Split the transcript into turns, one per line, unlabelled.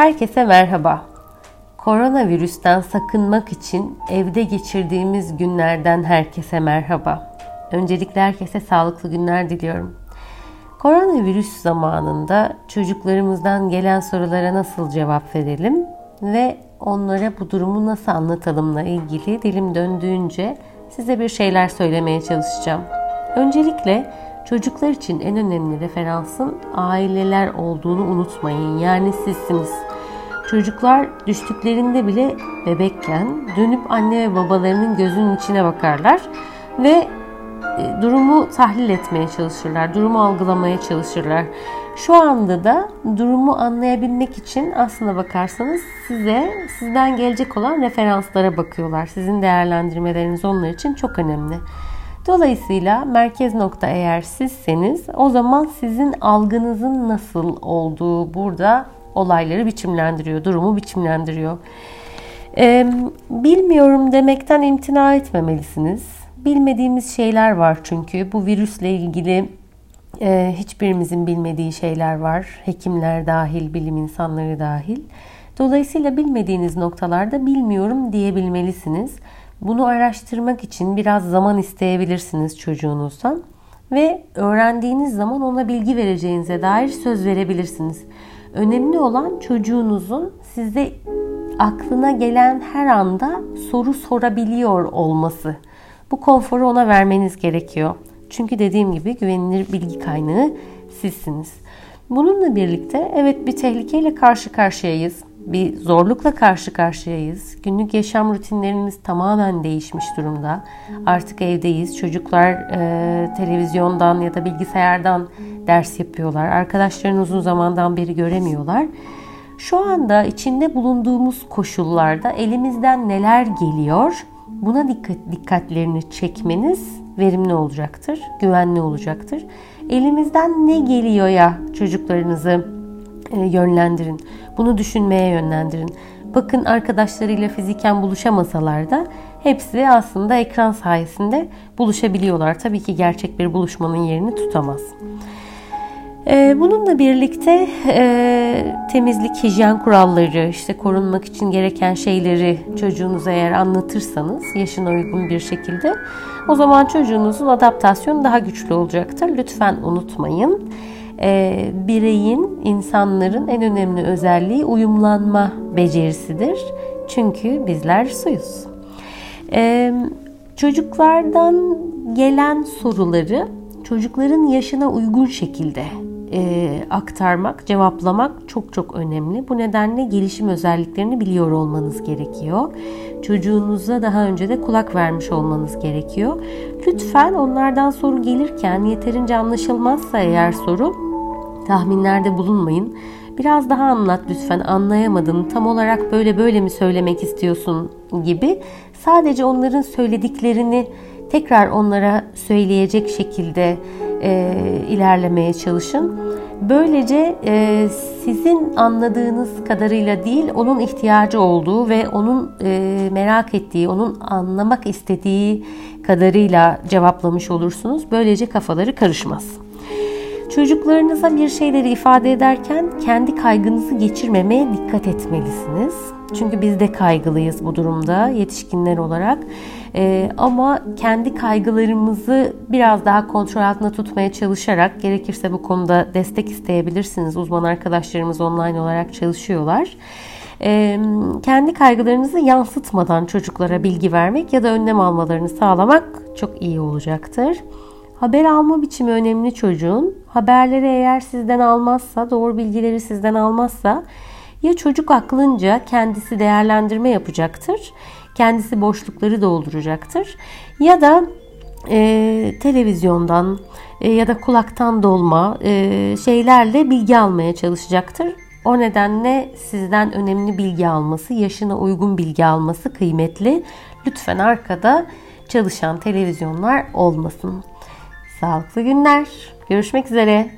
Herkese merhaba. Koronavirüsten sakınmak için evde geçirdiğimiz günlerden herkese merhaba. Öncelikle herkese sağlıklı günler diliyorum. Koronavirüs zamanında çocuklarımızdan gelen sorulara nasıl cevap verelim ve onlara bu durumu nasıl anlatalımla ilgili dilim döndüğünce size bir şeyler söylemeye çalışacağım. Öncelikle çocuklar için en önemli referansın aileler olduğunu unutmayın. Yani sizsiniz. Çocuklar düştüklerinde bile bebekken dönüp anne ve babalarının gözünün içine bakarlar ve e, durumu tahlil etmeye çalışırlar, durumu algılamaya çalışırlar. Şu anda da durumu anlayabilmek için aslına bakarsanız size sizden gelecek olan referanslara bakıyorlar. Sizin değerlendirmeleriniz onlar için çok önemli. Dolayısıyla merkez nokta eğer sizseniz o zaman sizin algınızın nasıl olduğu burada olayları biçimlendiriyor, durumu biçimlendiriyor. Ee, bilmiyorum demekten imtina etmemelisiniz. Bilmediğimiz şeyler var çünkü bu virüsle ilgili e, hiçbirimizin bilmediği şeyler var. Hekimler dahil, bilim insanları dahil. Dolayısıyla bilmediğiniz noktalarda bilmiyorum diyebilmelisiniz. Bunu araştırmak için biraz zaman isteyebilirsiniz çocuğunuzdan ve öğrendiğiniz zaman ona bilgi vereceğinize dair söz verebilirsiniz. Önemli olan çocuğunuzun size aklına gelen her anda soru sorabiliyor olması. Bu konforu ona vermeniz gerekiyor. Çünkü dediğim gibi güvenilir bilgi kaynağı sizsiniz. Bununla birlikte evet bir tehlikeyle karşı karşıyayız. Bir zorlukla karşı karşıyayız. Günlük yaşam rutinlerimiz tamamen değişmiş durumda. Artık evdeyiz. Çocuklar e, televizyondan ya da bilgisayardan ders yapıyorlar. Arkadaşlarını uzun zamandan beri göremiyorlar. Şu anda içinde bulunduğumuz koşullarda elimizden neler geliyor? Buna dikkat dikkatlerini çekmeniz verimli olacaktır, güvenli olacaktır. Elimizden ne geliyor ya çocuklarınızı yönlendirin. Bunu düşünmeye yönlendirin. Bakın arkadaşlarıyla fiziken buluşamasalar da hepsi aslında ekran sayesinde buluşabiliyorlar. Tabii ki gerçek bir buluşmanın yerini tutamaz. Ee, bununla birlikte e, temizlik, hijyen kuralları, işte korunmak için gereken şeyleri çocuğunuza eğer anlatırsanız yaşına uygun bir şekilde o zaman çocuğunuzun adaptasyonu daha güçlü olacaktır. Lütfen unutmayın. Ee, bireyin, insanların en önemli özelliği uyumlanma becerisidir. Çünkü bizler suyuz. Ee, çocuklardan gelen soruları çocukların yaşına uygun şekilde e, aktarmak, cevaplamak çok çok önemli. Bu nedenle gelişim özelliklerini biliyor olmanız gerekiyor. Çocuğunuza daha önce de kulak vermiş olmanız gerekiyor. Lütfen onlardan soru gelirken yeterince anlaşılmazsa eğer soru tahminlerde bulunmayın. Biraz daha anlat lütfen anlayamadım tam olarak böyle böyle mi söylemek istiyorsun gibi sadece onların söylediklerini tekrar onlara söyleyecek şekilde e, ilerlemeye çalışın. Böylece e, sizin anladığınız kadarıyla değil, onun ihtiyacı olduğu ve onun e, merak ettiği, onun anlamak istediği kadarıyla cevaplamış olursunuz. Böylece kafaları karışmaz. Çocuklarınıza bir şeyleri ifade ederken kendi kaygınızı geçirmemeye dikkat etmelisiniz. Çünkü biz de kaygılıyız bu durumda yetişkinler olarak. Ee, ama kendi kaygılarımızı biraz daha kontrol altında tutmaya çalışarak gerekirse bu konuda destek isteyebilirsiniz. Uzman arkadaşlarımız online olarak çalışıyorlar. Ee, kendi kaygılarınızı yansıtmadan çocuklara bilgi vermek ya da önlem almalarını sağlamak çok iyi olacaktır. Haber alma biçimi önemli çocuğun. Haberleri eğer sizden almazsa, doğru bilgileri sizden almazsa ya çocuk aklınca kendisi değerlendirme yapacaktır, kendisi boşlukları dolduracaktır ya da e, televizyondan e, ya da kulaktan dolma e, şeylerle bilgi almaya çalışacaktır. O nedenle sizden önemli bilgi alması, yaşına uygun bilgi alması kıymetli. Lütfen arkada çalışan televizyonlar olmasın. Sağlıklı günler. Görüşmek üzere.